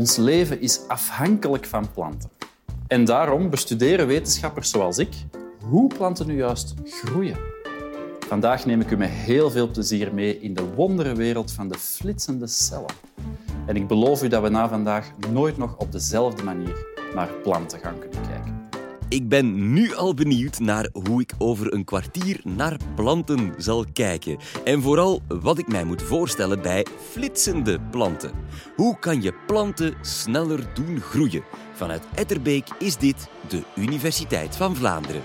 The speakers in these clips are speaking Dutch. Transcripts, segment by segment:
Ons leven is afhankelijk van planten. En daarom bestuderen wetenschappers zoals ik hoe planten nu juist groeien. Vandaag neem ik u met heel veel plezier mee in de wonderenwereld van de flitsende cellen. En ik beloof u dat we na vandaag nooit nog op dezelfde manier naar planten gaan kunnen kijken. Ik ben nu al benieuwd naar hoe ik over een kwartier naar planten zal kijken. En vooral wat ik mij moet voorstellen bij flitsende planten. Hoe kan je planten sneller doen groeien? Vanuit Etterbeek is dit de Universiteit van Vlaanderen.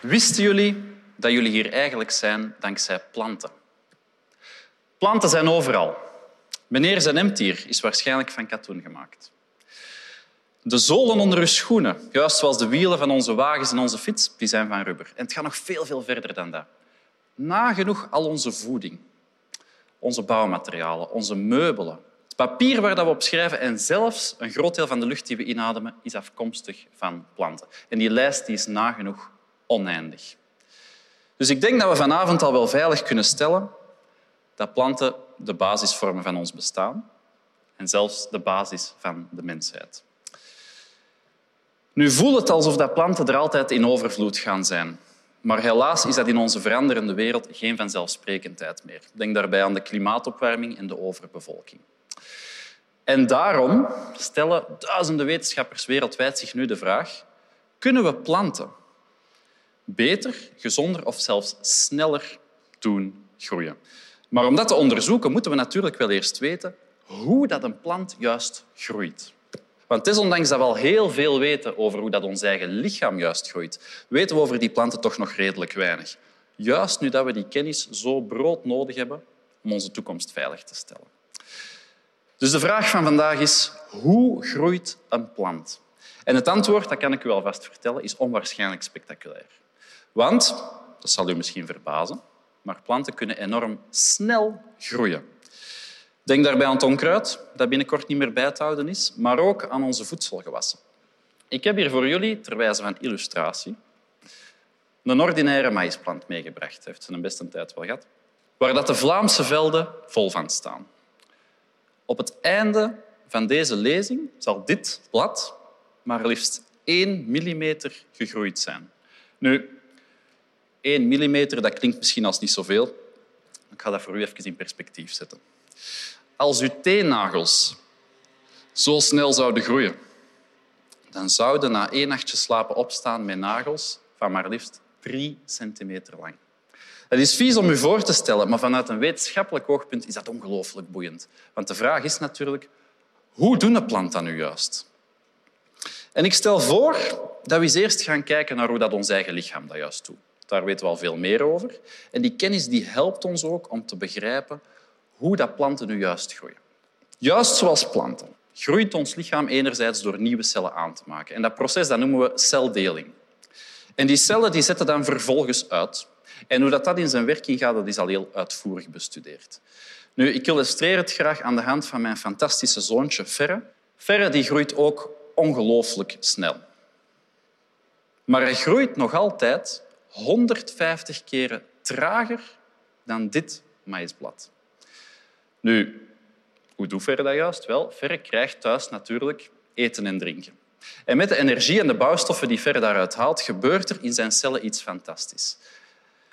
Wisten jullie dat jullie hier eigenlijk zijn dankzij planten? Planten zijn overal. Meneer zijn hemd hier is waarschijnlijk van katoen gemaakt. De zolen onder uw schoenen, juist zoals de wielen van onze wagens en onze fiets, die zijn van rubber. En het gaat nog veel, veel verder dan dat. Nagenoeg al onze voeding, onze bouwmaterialen, onze meubelen, het papier waar we op schrijven en zelfs een groot deel van de lucht die we inademen is afkomstig van planten. En die lijst die is nagenoeg oneindig. Dus ik denk dat we vanavond al wel veilig kunnen stellen dat planten de basis vormen van ons bestaan en zelfs de basis van de mensheid. Nu voelt het alsof dat planten er altijd in overvloed gaan zijn. Maar helaas is dat in onze veranderende wereld geen vanzelfsprekendheid meer. Denk daarbij aan de klimaatopwarming en de overbevolking. En daarom stellen duizenden wetenschappers wereldwijd zich nu de vraag kunnen we planten beter, gezonder of zelfs sneller doen groeien. Maar om dat te onderzoeken moeten we natuurlijk wel eerst weten hoe dat een plant juist groeit. Want desondanks dat we al heel veel weten over hoe dat ons eigen lichaam juist groeit, weten we over die planten toch nog redelijk weinig. Juist nu dat we die kennis zo brood nodig hebben om onze toekomst veilig te stellen. Dus de vraag van vandaag is, hoe groeit een plant? En het antwoord, dat kan ik u alvast vertellen, is onwaarschijnlijk spectaculair. Want, dat zal u misschien verbazen, maar planten kunnen enorm snel groeien. Denk daarbij aan het onkruid, dat binnenkort niet meer bij te houden is, maar ook aan onze voedselgewassen. Ik heb hier voor jullie, ter wijze van illustratie, een ordinaire maïsplant meegebracht. Heeft ze een beste tijd wel gehad. Waar dat de Vlaamse velden vol van staan. Op het einde van deze lezing zal dit blad maar liefst 1 millimeter gegroeid zijn. Nu, 1 millimeter, dat klinkt misschien als niet zoveel. Ik ga dat voor u even in perspectief zetten. Als uw teennagels zo snel zouden groeien, dan zouden na één nachtje slapen opstaan met nagels van maar liefst drie centimeter lang. Dat is vies om u voor te stellen, maar vanuit een wetenschappelijk oogpunt is dat ongelooflijk boeiend. Want de vraag is natuurlijk, hoe doen een plant dat nu juist? En ik stel voor dat we eens eerst gaan kijken naar hoe dat ons eigen lichaam dat juist doet. Daar weten we al veel meer over. En die kennis die helpt ons ook om te begrijpen hoe dat planten nu juist groeien. Juist zoals planten groeit ons lichaam enerzijds door nieuwe cellen aan te maken. En dat proces dat noemen we celdeling. En die cellen die zetten dan vervolgens uit. En hoe dat, dat in zijn werking gaat, dat is al heel uitvoerig bestudeerd. Nu, ik illustreer het graag aan de hand van mijn fantastische zoontje Ferre. Ferre die groeit ook ongelooflijk snel. Maar hij groeit nog altijd 150 keren trager dan dit maïsblad. Nu, hoe doet Verre dat juist? Wel, Verre krijgt thuis natuurlijk eten en drinken. En met de energie en de bouwstoffen die Verre daaruit haalt, gebeurt er in zijn cellen iets fantastisch.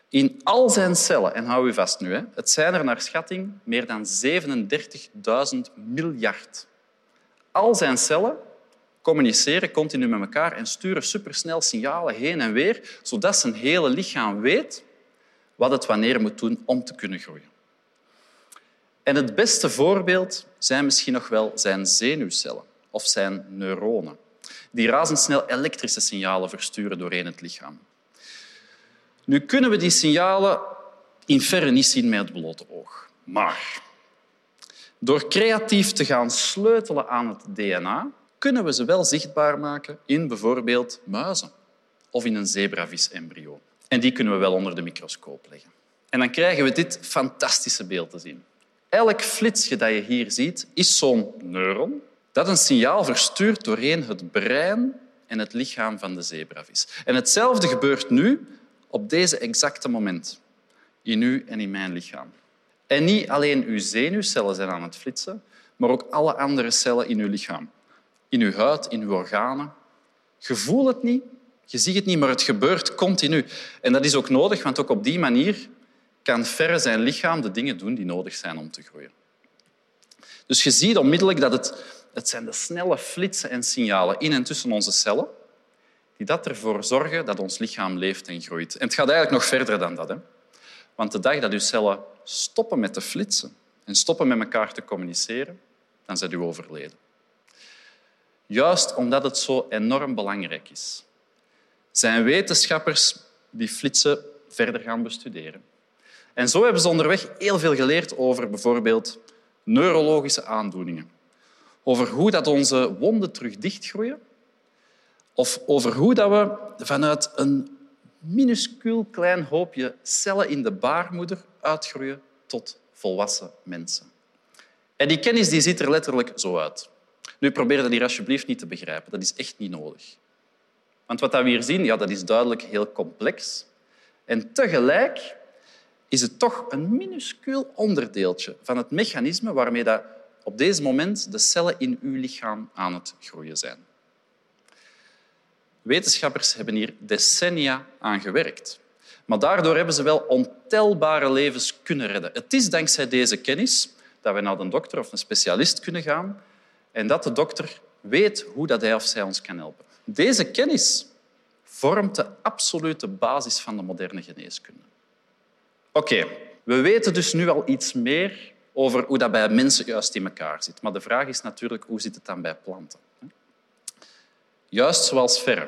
In al zijn cellen, en hou u vast nu, het zijn er naar schatting meer dan 37.000 miljard. Al zijn cellen communiceren continu met elkaar en sturen supersnel signalen heen en weer, zodat zijn hele lichaam weet wat het wanneer moet doen om te kunnen groeien. En het beste voorbeeld zijn misschien nog wel zijn zenuwcellen of zijn neuronen, die razendsnel elektrische signalen versturen doorheen het lichaam. Nu kunnen we die signalen in verre niet zien met het blote oog. Maar door creatief te gaan sleutelen aan het DNA, kunnen we ze wel zichtbaar maken in bijvoorbeeld muizen of in een zebravis-embryo. En die kunnen we wel onder de microscoop leggen. En dan krijgen we dit fantastische beeld te zien. Elk flitsje dat je hier ziet, is zo'n neuron dat een signaal verstuurt doorheen het brein en het lichaam van de zebravis. En hetzelfde gebeurt nu op deze exacte moment. In u en in mijn lichaam. En niet alleen uw zenuwcellen zijn aan het flitsen, maar ook alle andere cellen in uw lichaam. In uw huid, in uw organen. Je voelt het niet, je ziet het niet, maar het gebeurt continu. En dat is ook nodig, want ook op die manier kan verre zijn lichaam de dingen doen die nodig zijn om te groeien. Dus je ziet onmiddellijk dat het, het zijn de snelle flitsen en signalen in en tussen onze cellen die dat ervoor zorgen dat ons lichaam leeft en groeit. En het gaat eigenlijk nog verder dan dat. Hè? Want de dag dat uw cellen stoppen met te flitsen en stoppen met elkaar te communiceren, dan zijn u overleden. Juist omdat het zo enorm belangrijk is, zijn wetenschappers die flitsen verder gaan bestuderen. En zo hebben ze onderweg heel veel geleerd over bijvoorbeeld neurologische aandoeningen. Over hoe dat onze wonden terug dichtgroeien. Of over hoe dat we vanuit een minuscuul klein hoopje cellen in de baarmoeder uitgroeien tot volwassen mensen. En die kennis die ziet er letterlijk zo uit. Nu, probeer dat hier alsjeblieft niet te begrijpen. Dat is echt niet nodig. Want wat we hier zien, ja, dat is duidelijk heel complex. En tegelijk is het toch een minuscuul onderdeeltje van het mechanisme waarmee dat op deze moment de cellen in uw lichaam aan het groeien zijn. Wetenschappers hebben hier decennia aan gewerkt. Maar daardoor hebben ze wel ontelbare levens kunnen redden. Het is dankzij deze kennis dat we naar de dokter of een specialist kunnen gaan en dat de dokter weet hoe dat hij of zij ons kan helpen. Deze kennis vormt de absolute basis van de moderne geneeskunde. Oké, we weten dus nu al iets meer over hoe dat bij mensen juist in elkaar zit. Maar de vraag is natuurlijk, hoe zit het dan bij planten? Juist zoals verre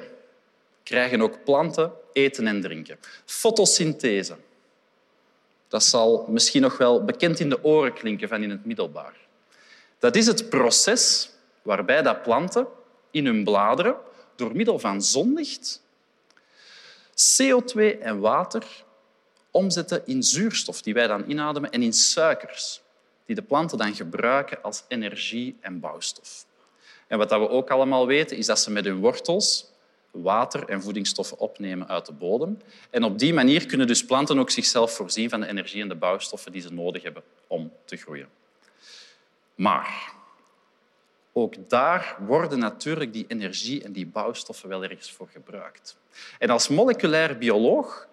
krijgen ook planten eten en drinken. Fotosynthese. Dat zal misschien nog wel bekend in de oren klinken van in het middelbaar. Dat is het proces waarbij dat planten in hun bladeren door middel van zonlicht CO2 en water omzetten in zuurstof die wij dan inademen en in suikers die de planten dan gebruiken als energie en bouwstof. En wat we ook allemaal weten, is dat ze met hun wortels water en voedingsstoffen opnemen uit de bodem. En op die manier kunnen dus planten ook zichzelf voorzien van de energie en de bouwstoffen die ze nodig hebben om te groeien. Maar ook daar worden natuurlijk die energie en die bouwstoffen wel ergens voor gebruikt. En als moleculair bioloog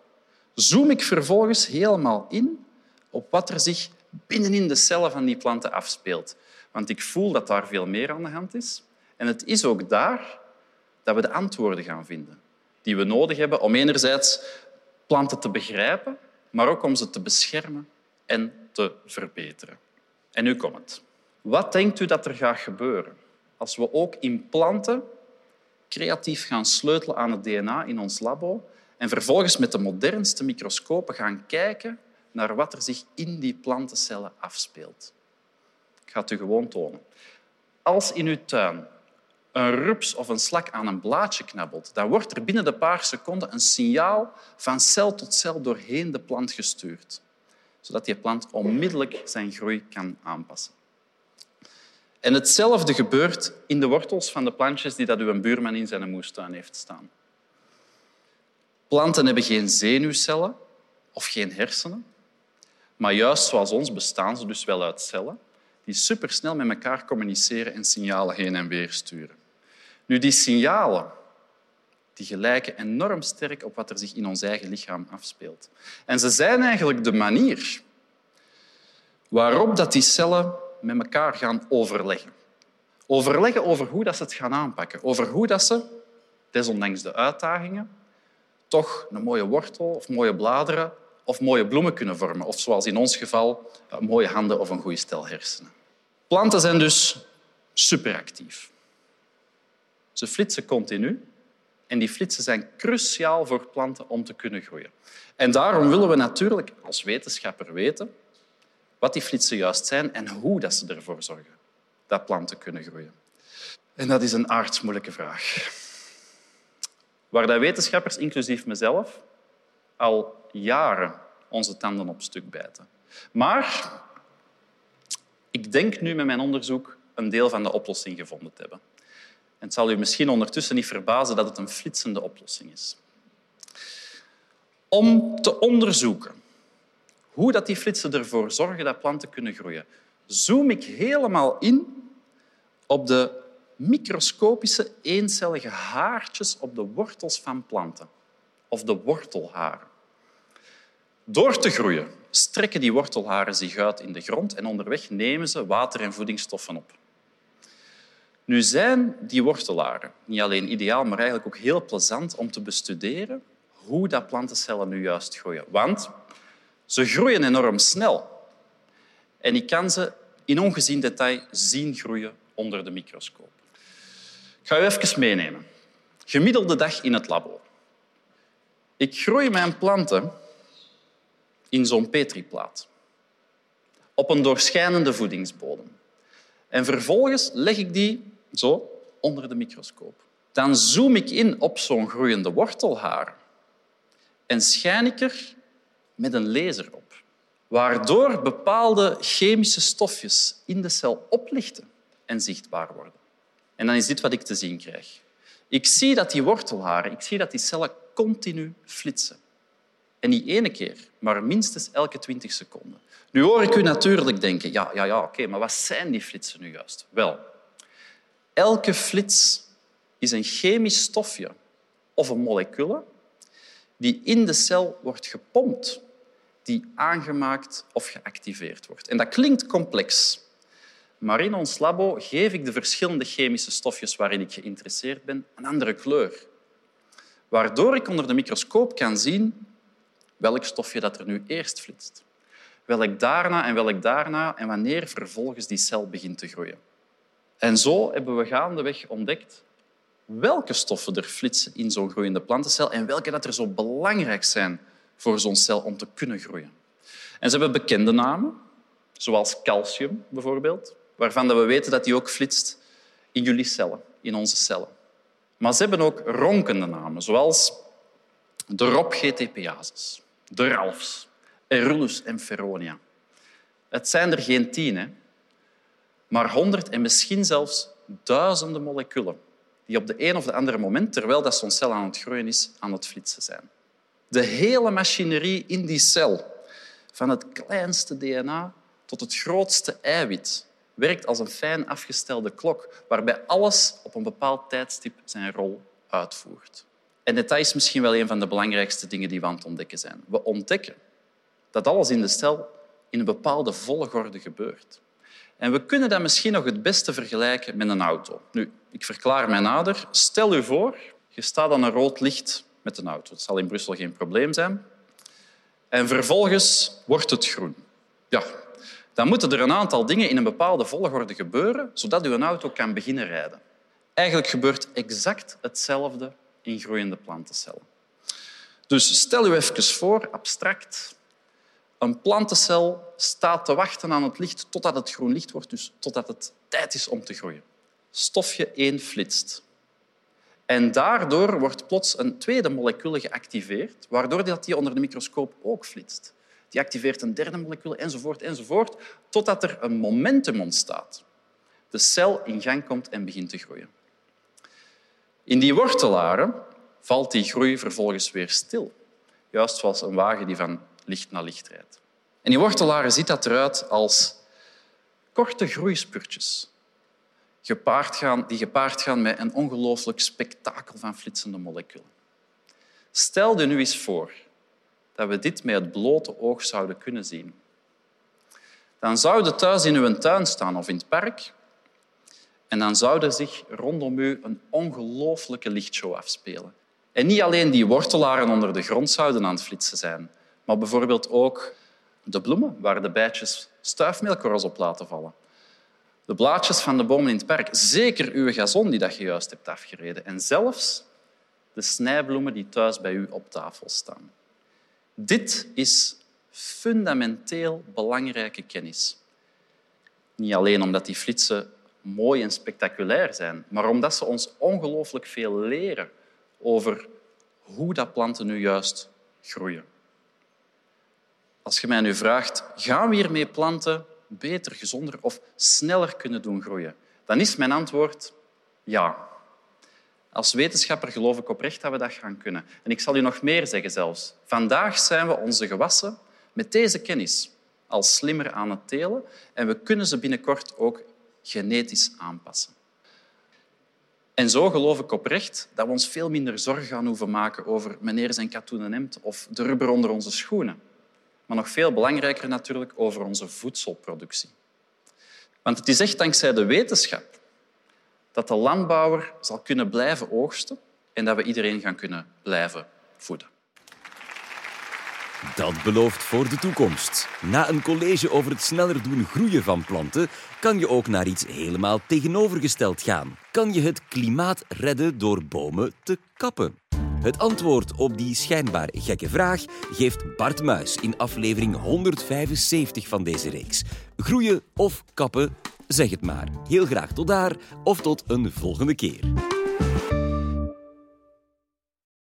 zoom ik vervolgens helemaal in op wat er zich binnenin de cellen van die planten afspeelt. Want ik voel dat daar veel meer aan de hand is. En het is ook daar dat we de antwoorden gaan vinden die we nodig hebben om enerzijds planten te begrijpen, maar ook om ze te beschermen en te verbeteren. En nu komt het. Wat denkt u dat er gaat gebeuren als we ook in planten creatief gaan sleutelen aan het DNA in ons labo en vervolgens met de modernste microscopen gaan kijken naar wat er zich in die plantencellen afspeelt? Ik ga het u gewoon tonen. Als in uw tuin een rups of een slak aan een blaadje knabbelt, dan wordt er binnen de paar seconden een signaal van cel tot cel doorheen de plant gestuurd, zodat die plant onmiddellijk zijn groei kan aanpassen. En hetzelfde gebeurt in de wortels van de plantjes die dat uw buurman in zijn moestuin heeft staan. Planten hebben geen zenuwcellen of geen hersenen, maar juist zoals ons bestaan ze dus wel uit cellen die supersnel met elkaar communiceren en signalen heen en weer sturen. Nu, die signalen die gelijken enorm sterk op wat er zich in ons eigen lichaam afspeelt. En ze zijn eigenlijk de manier waarop dat die cellen met elkaar gaan overleggen. Overleggen over hoe dat ze het gaan aanpakken. Over hoe dat ze, desondanks de uitdagingen, toch een mooie wortel of mooie bladeren of mooie bloemen kunnen vormen. Of zoals in ons geval, mooie handen of een goede stel hersenen. Planten zijn dus superactief. Ze flitsen continu en die flitsen zijn cruciaal voor planten om te kunnen groeien. En daarom willen we natuurlijk als wetenschapper weten wat die flitsen juist zijn en hoe dat ze ervoor zorgen dat planten kunnen groeien. En dat is een aardsmoeilijke vraag. Waar de wetenschappers, inclusief mezelf, al jaren onze tanden op stuk bijten. Maar ik denk nu met mijn onderzoek een deel van de oplossing gevonden te hebben. En het zal u misschien ondertussen niet verbazen dat het een flitsende oplossing is. Om te onderzoeken hoe dat die flitsen ervoor zorgen dat planten kunnen groeien, zoom ik helemaal in op de microscopische eencellige haartjes op de wortels van planten, of de wortelharen. Door te groeien strekken die wortelharen zich uit in de grond en onderweg nemen ze water en voedingsstoffen op. Nu zijn die wortelharen niet alleen ideaal, maar eigenlijk ook heel plezant om te bestuderen hoe dat plantencellen nu juist groeien. Want ze groeien enorm snel. En ik kan ze in ongezien detail zien groeien onder de microscoop. Ik ga u even meenemen. Gemiddelde dag in het labo. Ik groei mijn planten in zo'n petriplaat. Op een doorschijnende voedingsbodem. En vervolgens leg ik die zo onder de microscoop. Dan zoom ik in op zo'n groeiende wortelhaar en schijn ik er met een laser op, waardoor bepaalde chemische stofjes in de cel oplichten en zichtbaar worden. En dan is dit wat ik te zien krijg. Ik zie dat die wortelharen, ik zie dat die cellen continu flitsen. En niet ene keer, maar minstens elke 20 seconden. Nu hoor ik u natuurlijk denken, ja, ja, ja oké, maar wat zijn die flitsen nu juist? Wel, elke flits is een chemisch stofje of een molecule die in de cel wordt gepompt, die aangemaakt of geactiveerd wordt. En dat klinkt complex, maar in ons labo geef ik de verschillende chemische stofjes waarin ik geïnteresseerd ben een andere kleur, waardoor ik onder de microscoop kan zien welk stofje dat er nu eerst flitst, welk daarna en welk daarna en wanneer vervolgens die cel begint te groeien. En zo hebben we gaandeweg ontdekt welke stoffen er flitsen in zo'n groeiende plantencel en welke dat er zo belangrijk zijn voor zo'n cel om te kunnen groeien. En ze hebben bekende namen, zoals calcium bijvoorbeeld, waarvan we weten dat die ook flitst in jullie cellen, in onze cellen. Maar ze hebben ook ronkende namen, zoals de ROP-GTPases, de RALFs, Erulus en Feronia. Het zijn er geen tien, hè? maar honderd en misschien zelfs duizenden moleculen die op de een of de andere moment, terwijl dat zo'n cel aan het groeien is, aan het flitsen zijn. De hele machinerie in die cel, van het kleinste DNA tot het grootste eiwit, werkt als een fijn afgestelde klok, waarbij alles op een bepaald tijdstip zijn rol uitvoert. En dat is misschien wel een van de belangrijkste dingen die we aan het ontdekken zijn. We ontdekken dat alles in de cel in een bepaalde volgorde gebeurt. En we kunnen dat misschien nog het beste vergelijken met een auto. Nu, ik verklaar mij nader. Stel u voor, je staat aan een rood licht met een auto. Het zal in Brussel geen probleem zijn. En vervolgens wordt het groen. Ja, dan moeten er een aantal dingen in een bepaalde volgorde gebeuren, zodat uw auto kan beginnen rijden. Eigenlijk gebeurt exact hetzelfde in groeiende plantencellen. Dus stel u even voor, abstract, een plantencel staat te wachten aan het licht totdat het groen licht wordt, dus totdat het tijd is om te groeien. Stofje 1 flitst. En daardoor wordt plots een tweede molecule geactiveerd, waardoor dat die onder de microscoop ook flitst. Die activeert een derde molecule, enzovoort, enzovoort, totdat er een momentum ontstaat. De cel in gang komt en begint te groeien. In die wortelaren valt die groei vervolgens weer stil. Juist zoals een wagen die van licht naar licht rijdt. En die wortelaren ziet dat eruit als korte groeispurtjes gepaard gaan, die gepaard gaan met een ongelooflijk spektakel van flitsende moleculen. Stel je nu eens voor dat we dit met het blote oog zouden kunnen zien. Dan zou je thuis in uw tuin staan of in het park en dan zou er zich rondom u een ongelooflijke lichtshow afspelen. En niet alleen die wortelaren onder de grond zouden aan het flitsen zijn, maar bijvoorbeeld ook de bloemen waar de bijtjes stuifmeelkorrels op laten vallen. De blaadjes van de bomen in het park, zeker uw gazon die dat je juist hebt afgereden en zelfs de snijbloemen die thuis bij u op tafel staan. Dit is fundamenteel belangrijke kennis. Niet alleen omdat die flitsen mooi en spectaculair zijn, maar omdat ze ons ongelooflijk veel leren over hoe dat planten nu juist groeien. Als je mij nu vraagt, gaan we hiermee planten beter, gezonder of sneller kunnen doen groeien? Dan is mijn antwoord ja. Als wetenschapper geloof ik oprecht dat we dat gaan kunnen. En ik zal u nog meer zeggen zelfs. Vandaag zijn we onze gewassen met deze kennis al slimmer aan het telen en we kunnen ze binnenkort ook genetisch aanpassen. En zo geloof ik oprecht dat we ons veel minder zorgen gaan hoeven maken over meneer zijn katoenen hemd of de rubber onder onze schoenen. Maar nog veel belangrijker natuurlijk over onze voedselproductie. Want het is echt dankzij de wetenschap dat de landbouwer zal kunnen blijven oogsten en dat we iedereen gaan kunnen blijven voeden. Dat belooft voor de toekomst. Na een college over het sneller doen groeien van planten kan je ook naar iets helemaal tegenovergesteld gaan. Kan je het klimaat redden door bomen te kappen? Het antwoord op die schijnbaar gekke vraag geeft Bart Muis in aflevering 175 van deze reeks. Groeien of kappen, zeg het maar. Heel graag tot daar of tot een volgende keer.